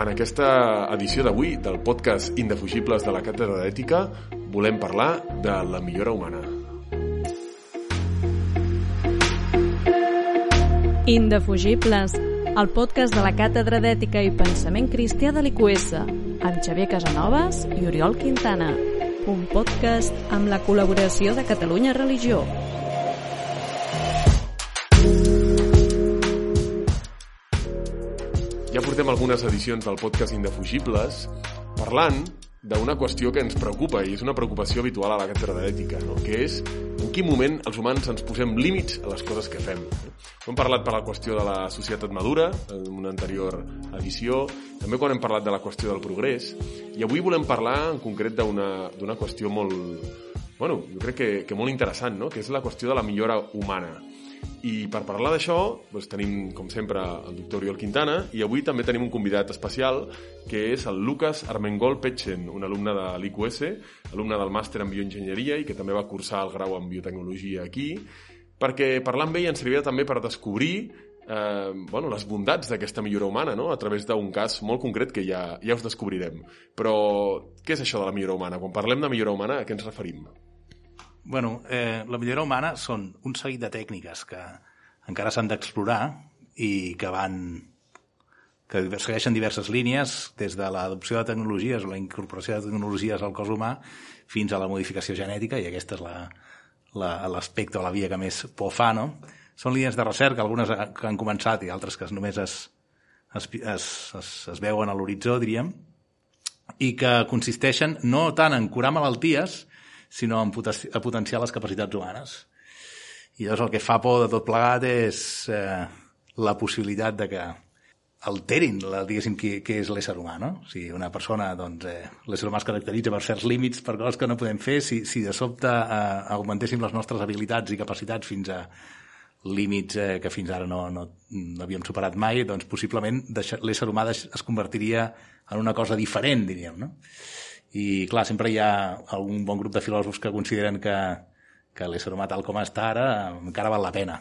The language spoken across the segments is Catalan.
En aquesta edició d'avui del podcast Indefugibles de la Càtedra d'Ètica volem parlar de la millora humana. Indefugibles, el podcast de la Càtedra d'Ètica i Pensament Cristià de l'IQS, amb Xavier Casanovas i Oriol Quintana. Un podcast amb la col·laboració de Catalunya Religió. Ja portem algunes edicions del podcast Indefugibles parlant d'una qüestió que ens preocupa i és una preocupació habitual a la càtedra d'ètica, no? que és en quin moment els humans ens posem límits a les coses que fem. Hem parlat per la qüestió de la societat madura, en una anterior edició, també quan hem parlat de la qüestió del progrés, i avui volem parlar en concret d'una qüestió molt, bueno, jo crec que, que molt interessant, no? que és la qüestió de la millora humana. I per parlar d'això doncs tenim, com sempre, el doctor Oriol Quintana i avui també tenim un convidat especial que és el Lucas Armengol Petchen, un alumne de l'IQS, alumne del màster en bioenginyeria i que també va cursar el grau en biotecnologia aquí, perquè parlar amb ell ens servia també per descobrir eh, bueno, les bondats d'aquesta millora humana no? a través d'un cas molt concret que ja, ja us descobrirem. Però què és això de la millora humana? Quan parlem de millora humana, a què ens referim? Bueno, eh, la millora humana són un seguit de tècniques que encara s'han d'explorar i que van que segueixen diverses línies, des de l'adopció de tecnologies o la incorporació de tecnologies al cos humà fins a la modificació genètica, i aquesta és l'aspecte la, la, o la via que més por fa, no? Són línies de recerca, algunes que han començat i altres que només es, es, es, es, es veuen a l'horitzó, diríem, i que consisteixen no tant en curar malalties, sinó a potenciar les capacitats humanes. I llavors el que fa por de tot plegat és eh, la possibilitat de que alterin, la, diguéssim, què, què és l'ésser humà, no? Sigui, una persona, doncs, eh, l'ésser humà es caracteritza per certs límits, per coses que no podem fer, si, si de sobte eh, augmentéssim les nostres habilitats i capacitats fins a límits eh, que fins ara no, no, no havíem superat mai, doncs possiblement l'ésser humà es convertiria en una cosa diferent, diríem, no? I, clar, sempre hi ha algun bon grup de filòsofs que consideren que, que l'ésser humà tal com està ara encara val la pena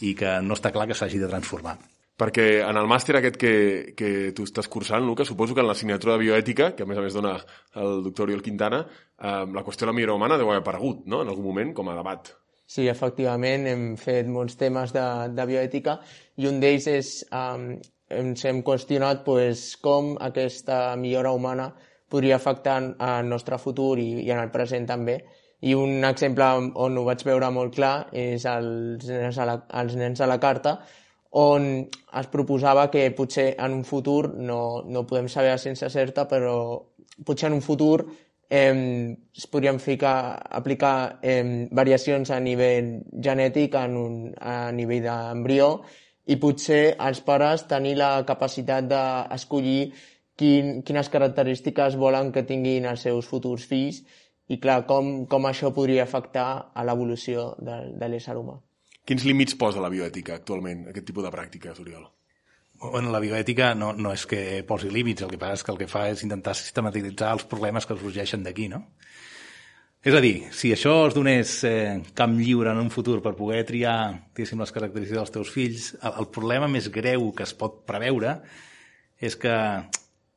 i que no està clar que s'hagi de transformar. Perquè en el màster aquest que, que tu estàs cursant, Lucas, suposo que en l'assignatura de bioètica, que a més a més dona el doctor Oriol Quintana, eh, la qüestió de la millora humana deu haver aparegut, no?, en algun moment, com a debat. Sí, efectivament, hem fet molts temes de, de bioètica i un d'ells és, eh, ens hem qüestionat pues, com aquesta millora humana podria afectar el nostre futur i, i en el present també. I un exemple on ho vaig veure molt clar és els nens a la, els nens a la carta, on es proposava que potser en un futur, no, no podem saber sense certa, però potser en un futur eh, es podrien ficar, aplicar eh, variacions a nivell genètic, en un, a nivell d'embrió, i potser els pares tenir la capacitat d'escollir quin, quines característiques volen que tinguin els seus futurs fills i, clar, com, com això podria afectar a l'evolució de, de l'ésser humà. Quins límits posa la bioètica actualment, aquest tipus de pràctiques, Oriol? Bueno, la bioètica no, no és que posi límits, el que passa és que el que fa és intentar sistematitzar els problemes que sorgeixen d'aquí, no? És a dir, si això es donés eh, camp lliure en un futur per poder triar, diguéssim, les característiques dels teus fills, el, el problema més greu que es pot preveure és que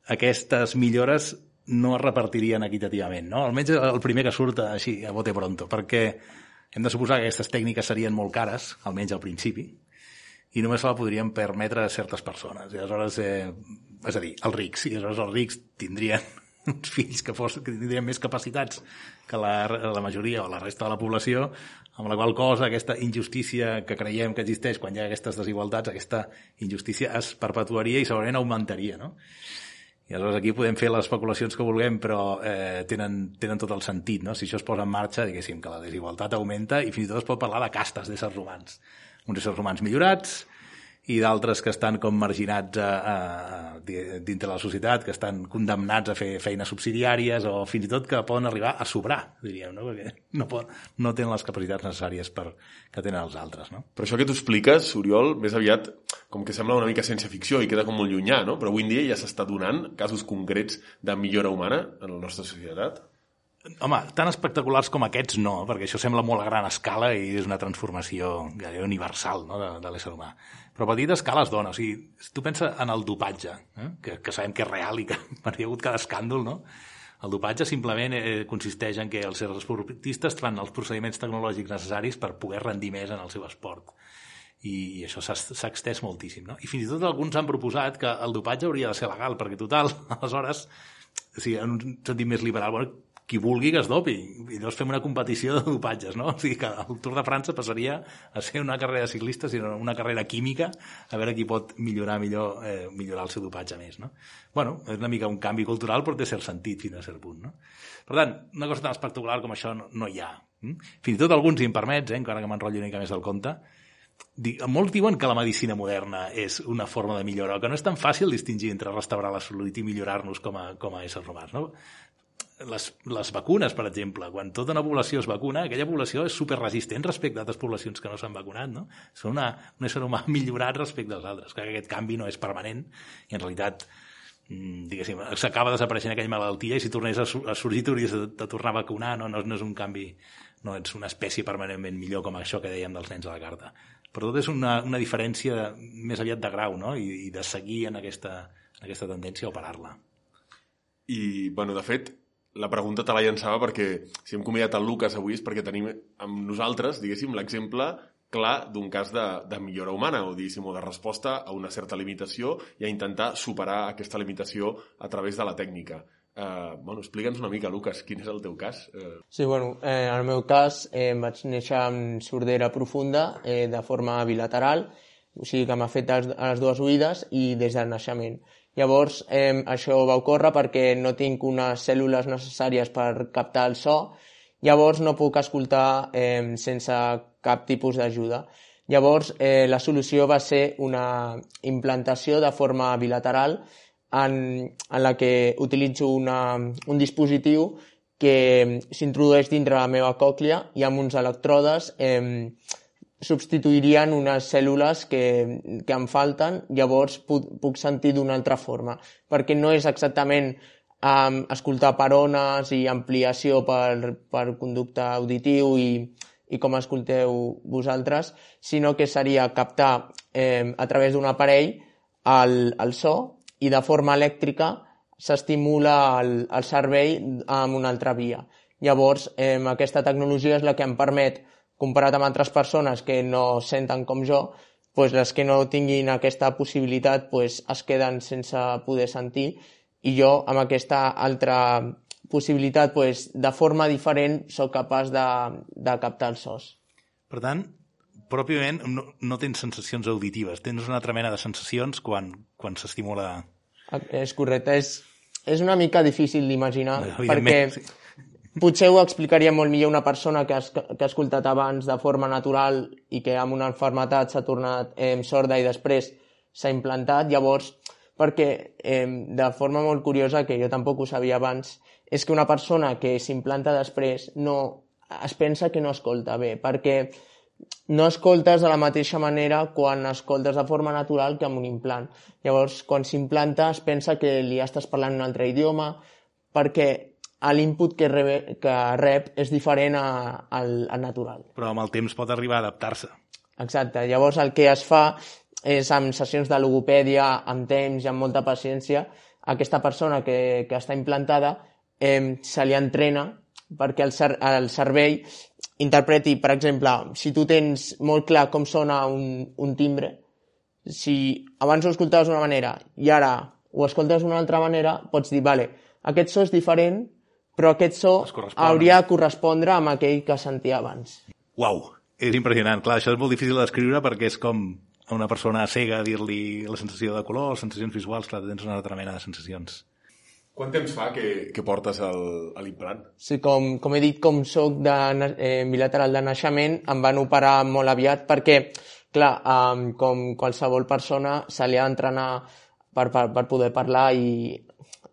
aquestes millores no es repartirien equitativament, no? Almenys el primer que surt així, a bote pronto, perquè hem de suposar que aquestes tècniques serien molt cares, almenys al principi, i només se la podrien permetre a certes persones. I aleshores, eh, és a dir, els rics, i aleshores els rics tindrien uns fills que, fos, que tindrien més capacitats que la, la majoria o la resta de la població, amb la qual cosa aquesta injustícia que creiem que existeix quan hi ha aquestes desigualtats, aquesta injustícia es perpetuaria i segurament augmentaria, no? I aleshores aquí podem fer les especulacions que vulguem, però eh, tenen, tenen tot el sentit, no? Si això es posa en marxa, diguéssim, que la desigualtat augmenta i fins i tot es pot parlar de castes d'éssers humans. Uns éssers humans millorats, i d'altres que estan com marginats a, a, a, dintre la societat, que estan condemnats a fer feines subsidiàries o fins i tot que poden arribar a sobrar, diríem, no? perquè no, pot, no tenen les capacitats necessàries per, que tenen els altres. No? Però això que tu expliques, Oriol, més aviat com que sembla una mica ciència ficció i queda com molt llunyà, no? però avui en dia ja s'està donant casos concrets de millora humana en la nostra societat. Home, tan espectaculars com aquests no, perquè això sembla molt a gran escala i és una transformació universal no, de, de l'ésser humà. Però a petita escala es dona. O sigui, si tu penses en el dopatge, eh? que, que sabem que és real i que hi ha hagut cada escàndol, no? El dopatge simplement eh, consisteix en que els esportistes fan els procediments tecnològics necessaris per poder rendir més en el seu esport. I, i això s'ha extès moltíssim. No? I fins i tot alguns han proposat que el dopatge hauria de ser legal, perquè total, aleshores, o sigui, en un sentit més liberal, bueno, qui vulgui que es dopi. I llavors fem una competició de dopatges, no? O sigui que el Tour de França passaria a ser una carrera de ciclistes, sinó una carrera química, a veure qui pot millorar millor eh, millorar el seu dopatge més, no? Bueno, és una mica un canvi cultural, però té cert sentit fins a cert punt, no? Per tant, una cosa tan espectacular com això no, no hi ha. Mm? Fins i tot alguns, si em permets, eh, encara que m'enrotllo una mica més del compte, molts diuen que la medicina moderna és una forma de millora, que no és tan fàcil distingir entre restaurar la salut i millorar-nos com a, com a éssers humans. No? Les, les vacunes, per exemple, quan tota una població es vacuna, aquella població és superresistent respecte a altres poblacions que no s'han vacunat, no? Són una, un ésser humà millorat respecte als altres. que aquest canvi no és permanent i en realitat mm, diguéssim, s'acaba desapareixent aquella malaltia i si tornés a, a sorgir t'hauries de, de tornar a vacunar, no? no? No és un canvi, no ets una espècie permanentment millor com això que dèiem dels nens a la carta. Però tot és una, una diferència més aviat de grau, no? I, i de seguir en aquesta, en aquesta tendència a operar-la. I, bueno, de fet, la pregunta te la llançava perquè si hem convidat el Lucas avui és perquè tenim amb nosaltres, diguéssim, l'exemple clar d'un cas de, de millora humana o, diguéssim, o de resposta a una certa limitació i a intentar superar aquesta limitació a través de la tècnica. Uh, bueno, explica'ns una mica, Lucas, quin és el teu cas? Uh... Sí, bueno, eh, en el meu cas eh, vaig néixer amb sordera profunda eh, de forma bilateral, o sigui que m'ha fet a les dues oïdes i des del naixement. Llavors, eh, això va ocórrer perquè no tinc unes cèl·lules necessàries per captar el so, llavors no puc escoltar eh, sense cap tipus d'ajuda. Llavors, eh, la solució va ser una implantació de forma bilateral en, en la que utilitzo una, un dispositiu que s'introdueix dintre la meva còclea i amb uns electrodes eh, substituirien unes cèl·lules que, que em falten, llavors puc, puc sentir d'una altra forma, perquè no és exactament um, escoltar per ones i ampliació per, per conducte auditiu i, i com escolteu vosaltres, sinó que seria captar eh, a través d'un aparell el, el so i de forma elèctrica s'estimula el, el cervell amb una altra via. Llavors, eh, aquesta tecnologia és la que em permet comparat amb altres persones que no senten com jo, pues les que no tinguin aquesta possibilitat pues, es queden sense poder sentir. I jo amb aquesta altra possibilitat pues, de forma diferent sóc capaç de, de captar els sos. Per tant, pròpiament no, no tens sensacions auditives, tens una altra mena de sensacions quan, quan s'estimula... És correcte, és, és una mica difícil d'imaginar perquè sí potser ho explicaria molt millor una persona que, has, que ha escoltat abans de forma natural i que amb una enfermetat s'ha tornat eh, sorda i després s'ha implantat. Llavors, perquè eh, de forma molt curiosa, que jo tampoc ho sabia abans, és que una persona que s'implanta després no, es pensa que no escolta bé, perquè no escoltes de la mateixa manera quan escoltes de forma natural que amb un implant. Llavors, quan s'implanta es pensa que li estàs parlant un altre idioma, perquè l'input que, rebe, que rep és diferent a, al, al natural. Però amb el temps pot arribar a adaptar-se. Exacte. Llavors el que es fa és amb sessions de logopèdia, amb temps i amb molta paciència, aquesta persona que, que està implantada eh, se li entrena perquè el, cer el cervell interpreti, per exemple, si tu tens molt clar com sona un, un timbre, si abans ho escoltaves d'una manera i ara ho escoltes d'una altra manera, pots dir, vale, aquest so és diferent però aquest so hauria de correspondre amb aquell que sentia abans. Uau, és impressionant. Clar, això és molt difícil d'escriure perquè és com a una persona cega dir-li la sensació de color, les sensacions visuals, clar, tens una altra mena de sensacions. Quant temps fa que, que portes el, l'implant? Sí, com, com he dit, com soc de eh, bilateral de naixement, em van operar molt aviat perquè, clar, eh, com qualsevol persona, se li ha d'entrenar per, per, per poder parlar i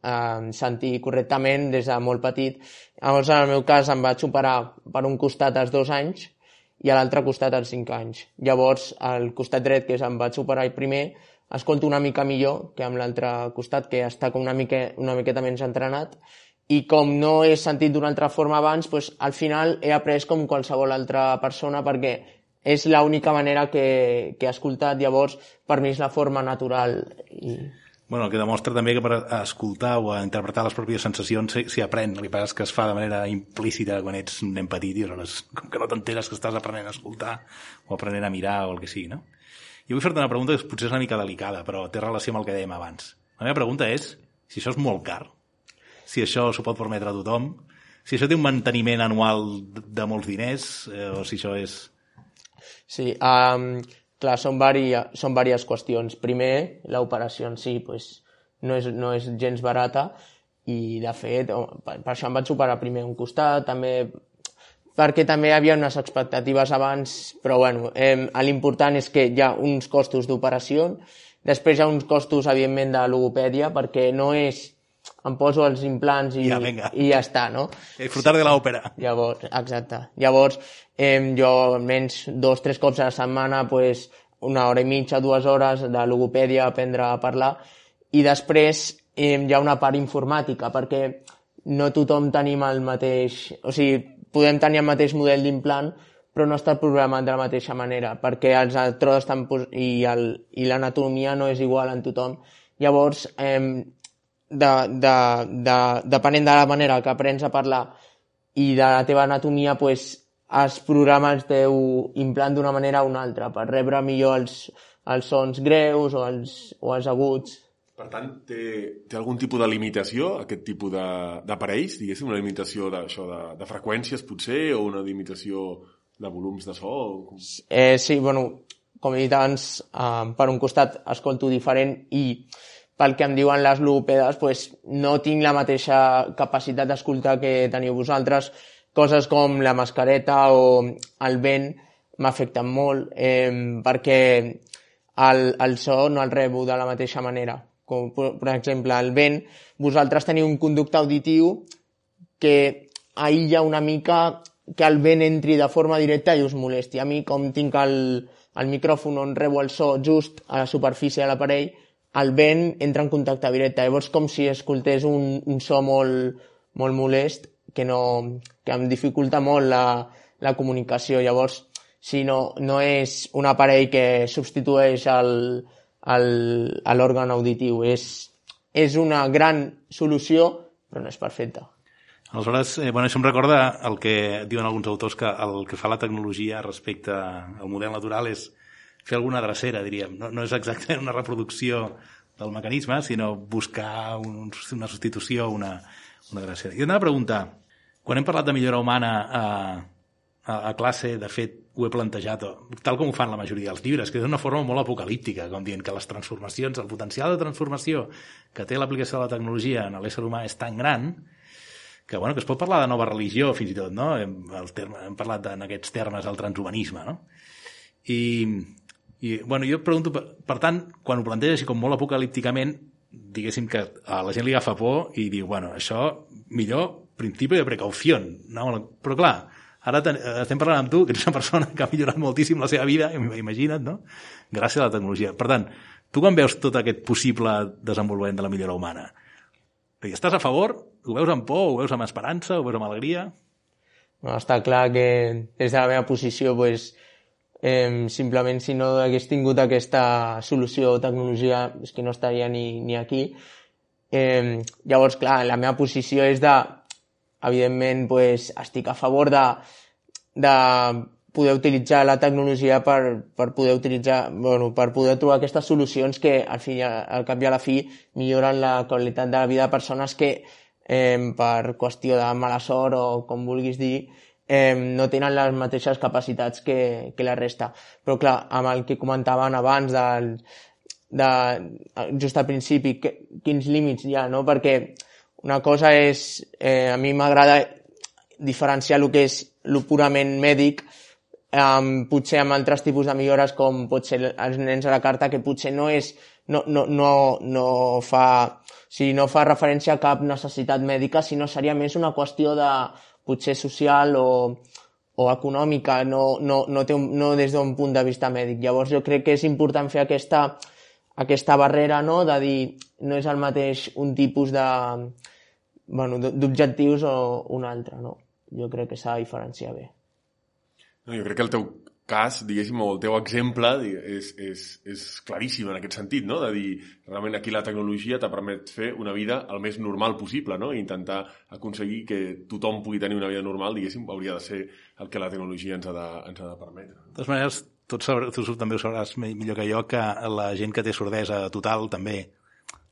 eh, sentir correctament des de molt petit. Llavors, en el meu cas, em vaig operar per un costat als dos anys i a l'altre costat als cinc anys. Llavors, al costat dret, que és em vaig operar el primer, escolto una mica millor que amb l'altre costat, que està com una, mica, una miqueta menys entrenat, i com no he sentit d'una altra forma abans, doncs, al final he après com qualsevol altra persona perquè és l'única manera que, que he escoltat, llavors per mi és la forma natural. I... Bueno, el que demostra també que per escoltar o interpretar les pròpies sensacions s'hi aprèn. El que passa és que es fa de manera implícita quan ets un nen petit i aleshores, com que no t'enteres que estàs aprenent a escoltar o aprenent a mirar o el que sigui, no? Jo vull fer-te una pregunta que potser és una mica delicada, però té relació amb el que dèiem abans. La meva pregunta és si això és molt car, si això s'ho pot permetre a tothom, si això té un manteniment anual de molts diners eh, o si això és Sí, um, clar, són, varia, són diverses qüestions. Primer, l'operació en si pues, no, és, no és gens barata i, de fet, per, per això em vaig operar primer un costat, també perquè també hi havia unes expectatives abans, però bueno, eh, l'important és que hi ha uns costos d'operació, després hi ha uns costos, evidentment, de logopèdia, perquè no és em poso els implants i, ja, i ja està, no? Disfrutar de l'òpera. Llavors, exacte. Llavors, eh, jo almenys dos, tres cops a la setmana, pues, una hora i mitja, dues hores de logopèdia, aprendre a parlar, i després eh, hi ha una part informàtica, perquè no tothom tenim el mateix... O sigui, podem tenir el mateix model d'implant, però no està programat de la mateixa manera, perquè els electrodes estan i, el, i l'anatomia no és igual en tothom. Llavors, eh, de, de, de, depenent de la manera que aprens a parlar i de la teva anatomia, pues, es programa el teu implant d'una manera o una altra, per rebre millor els, els sons greus o els, o els aguts. Per tant, té, té algun tipus de limitació, aquest tipus d'aparells, diguéssim, una limitació d'això de, de freqüències, potser, o una limitació de volums de so? Eh, sí, bueno, com he dit abans, eh, per un costat escolto diferent i pel que em diuen les logopedes, pues, no tinc la mateixa capacitat d'escoltar que teniu vosaltres. Coses com la mascareta o el vent m'afecten molt eh, perquè el, el so no el rebo de la mateixa manera. Com, per exemple, el vent, vosaltres teniu un conducte auditiu que aïlla una mica que el vent entri de forma directa i us molesti. A mi, com tinc el, el micròfon on rebo el so just a la superfície de l'aparell, el vent entra en contacte directe. Llavors, com si escoltés un, un so molt, molt molest que, no, que em dificulta molt la, la comunicació. Llavors, si no, no és un aparell que substitueix l'òrgan auditiu. És, és una gran solució, però no és perfecta. Aleshores, eh, bueno, això em recorda el que diuen alguns autors que el que fa la tecnologia respecte al model natural és fer alguna dracera, diríem. No, no és exactament una reproducció del mecanisme, sinó buscar un, una substitució, una, una dracera. Jo anava a preguntar, quan hem parlat de millora humana a, a, a classe, de fet, ho he plantejat, tal com ho fan la majoria dels llibres, que és una forma molt apocalíptica, com dient que les transformacions, el potencial de transformació que té l'aplicació de la tecnologia en l'ésser humà és tan gran que, bueno, que es pot parlar de nova religió, fins i tot, no? Hem, el terme, hem parlat en aquests termes del transhumanisme, no? I, i, bueno, jo pregunto, per, tant, quan ho planteja així com molt apocalípticament, diguéssim que a la gent li agafa por i diu, bueno, això millor principi de precaució. No? Però clar, ara ten, estem parlant amb tu, que ets una persona que ha millorat moltíssim la seva vida, imagina't, no? Gràcies a la tecnologia. Per tant, tu quan veus tot aquest possible desenvolupament de la millora humana, estàs a favor? Ho veus amb por? Ho veus amb esperança? Ho veus amb alegria? No, està clar que des de la meva posició pues, Eh, simplement, si no hagués tingut aquesta solució o tecnologia, és que no estaria ni, ni aquí. Eh, llavors, clar, la meva posició és de, evidentment, pues, estic a favor de, de poder utilitzar la tecnologia per, per poder utilitzar, bueno, per poder trobar aquestes solucions que al, fi, al cap i a la fi milloren la qualitat de la vida de persones que eh, per qüestió de mala sort o com vulguis dir, eh, no tenen les mateixes capacitats que, que la resta. Però clar, amb el que comentaven abans del, de, just al principi, que, quins límits hi ha, no? Perquè una cosa és, eh, a mi m'agrada diferenciar el que és el purament mèdic um, potser amb altres tipus de millores com pot ser els nens a la carta que potser no és no, no, no, no fa o sigui, no fa referència a cap necessitat mèdica, sinó seria més una qüestió de potser social o, o econòmica, no, no, no, té un, no des d'un punt de vista mèdic. Llavors jo crec que és important fer aquesta, aquesta barrera no? de dir no és el mateix un tipus de, bueno, d'objectius o un altre, no? Jo crec que s'ha de diferenciar bé. No, jo crec que el teu cas, diguéssim, o el teu exemple és, és, és claríssim en aquest sentit, no? De dir, realment aquí la tecnologia t'ha permet fer una vida el més normal possible, no? I intentar aconseguir que tothom pugui tenir una vida normal, diguéssim, hauria de ser el que la tecnologia ens ha de, ens ha de permetre. De totes maneres, tu, sabràs, tu també ho sabràs millor que jo, que la gent que té sordesa total també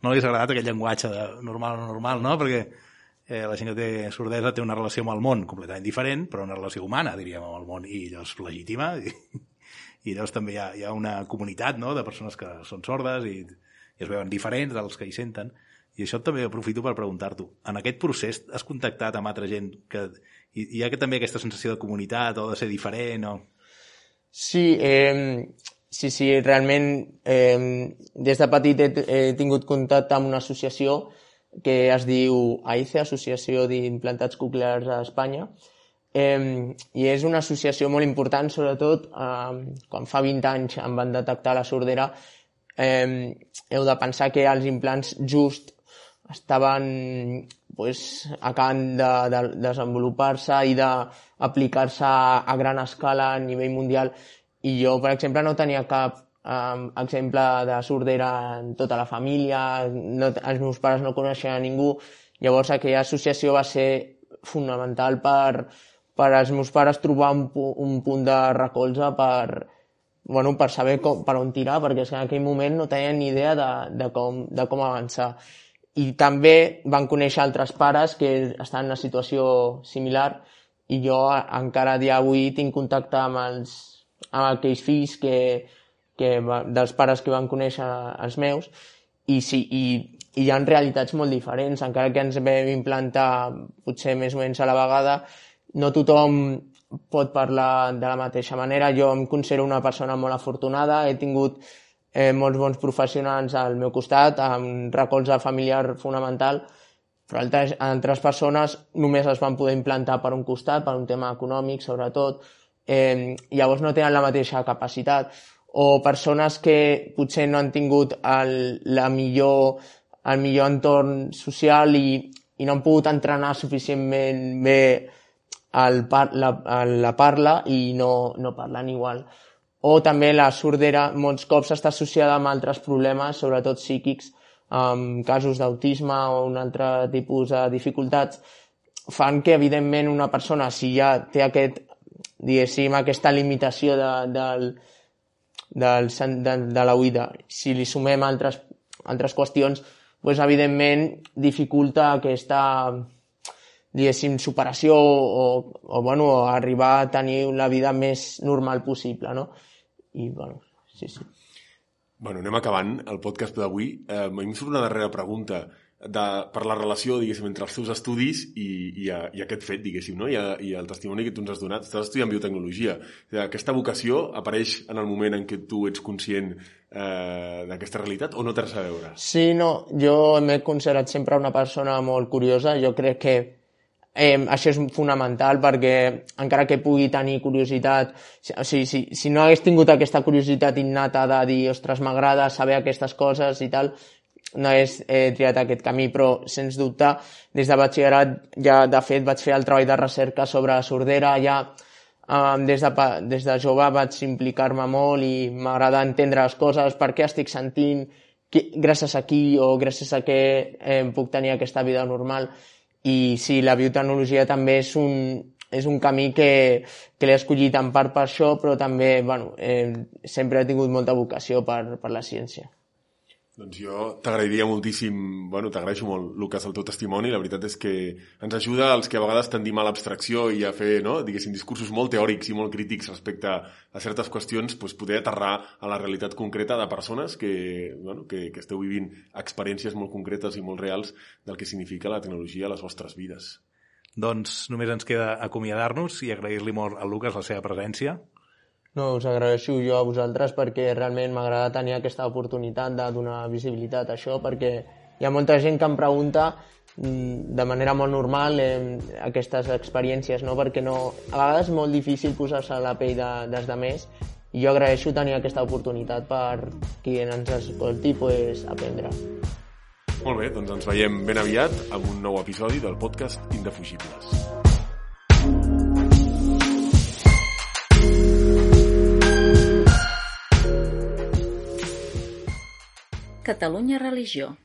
no li ha agradat aquest llenguatge de normal o no normal, no? Perquè eh, la gent que té sordesa té una relació amb el món completament diferent, però una relació humana, diríem, amb el món, i llavors legitima, i, i llavors també hi ha, hi ha una comunitat no?, de persones que són sordes i, i es veuen diferents dels que hi senten, i això també aprofito per preguntar-t'ho. En aquest procés has contactat amb altra gent que hi, hi ha que també aquesta sensació de comunitat o de ser diferent o... Sí, eh, sí, sí, realment eh, des de petit he, he tingut contacte amb una associació que es diu AICE, Associació d'Implantats Coclears a Espanya, eh, i és una associació molt important, sobretot eh, quan fa 20 anys em van detectar la sordera, eh, heu de pensar que els implants just estaven pues, acabant de, de desenvolupar-se i d'aplicar-se a, a gran escala a nivell mundial. I jo, per exemple, no tenia cap um, exemple de sordera en tota la família, no, els meus pares no coneixien a ningú, llavors aquella associació va ser fonamental per, per als meus pares trobar un, un punt de recolze per, bueno, per saber com, per on tirar, perquè en aquell moment no tenien ni idea de, de, com, de com avançar. I també van conèixer altres pares que estan en una situació similar i jo encara dia avui tinc contacte amb, els, amb aquells fills que, que va, dels pares que van conèixer els meus i, sí, i, i hi ha realitats molt diferents, encara que ens vam implantar potser més o menys a la vegada, no tothom pot parlar de la mateixa manera. Jo em considero una persona molt afortunada, he tingut eh, molts bons professionals al meu costat, amb recolze familiar fonamental, però altres, altres persones només es van poder implantar per un costat, per un tema econòmic, sobretot, eh, llavors no tenen la mateixa capacitat o persones que potser no han tingut el, la millor, el millor entorn social i, i no han pogut entrenar suficientment bé el la, la parla i no, no parlen igual. O també la sordera molts cops està associada amb altres problemes, sobretot psíquics, amb casos d'autisme o un altre tipus de dificultats, fan que, evidentment, una persona, si ja té aquest, diguéssim, aquesta limitació de, del, del, de, de la oïda. Si li sumem altres, altres qüestions, doncs, evidentment dificulta aquesta diguéssim, superació o, o, bueno, arribar a tenir la vida més normal possible, no? I, bueno, sí, sí. Bueno, anem acabant el podcast d'avui. Eh, em surt una darrera pregunta de, per la relació, diguéssim, entre els teus estudis i, i, a, i aquest fet, diguéssim, no? I, a, i el testimoni que tu ens has donat. Estàs estudiant biotecnologia. Aquesta vocació apareix en el moment en què tu ets conscient eh, d'aquesta realitat o no té res a veure? Sí, no. Jo m'he considerat sempre una persona molt curiosa. Jo crec que eh, això és fonamental perquè encara que pugui tenir curiositat, o sigui, si, si no hagués tingut aquesta curiositat innata de dir, ostres, m'agrada saber aquestes coses i tal, no hagués eh, triat aquest camí, però sens dubte des de batxillerat ja de fet vaig fer el treball de recerca sobre sordera, ja eh, des, de, des de jove vaig implicar-me molt i m'agrada entendre les coses, per què estic sentint, qui, gràcies a qui o gràcies a què eh, puc tenir aquesta vida normal. I sí, la biotecnologia també és un, és un camí que, que l'he escollit en part per això, però també bueno, eh, sempre he tingut molta vocació per, per la ciència. Doncs jo t'agrairia moltíssim, bueno, t'agraeixo molt, Lucas, el teu testimoni. La veritat és que ens ajuda als que a vegades tendim a l'abstracció i a fer, no?, diguéssim, discursos molt teòrics i molt crítics respecte a certes qüestions, doncs poder aterrar a la realitat concreta de persones que, bueno, que, que esteu vivint experiències molt concretes i molt reals del que significa la tecnologia a les vostres vides. Doncs només ens queda acomiadar-nos i agrair-li molt al Lucas la seva presència. No, us agraeixo jo a vosaltres perquè realment m'agrada tenir aquesta oportunitat de donar visibilitat a això perquè hi ha molta gent que em pregunta mm, de manera molt normal eh, aquestes experiències, no? perquè no, a vegades és molt difícil posar-se a la pell de, dels demés i jo agraeixo tenir aquesta oportunitat per qui ens escolti pues, aprendre. Molt bé, doncs ens veiem ben aviat amb un nou episodi del podcast Indefugibles. Catalunya Religió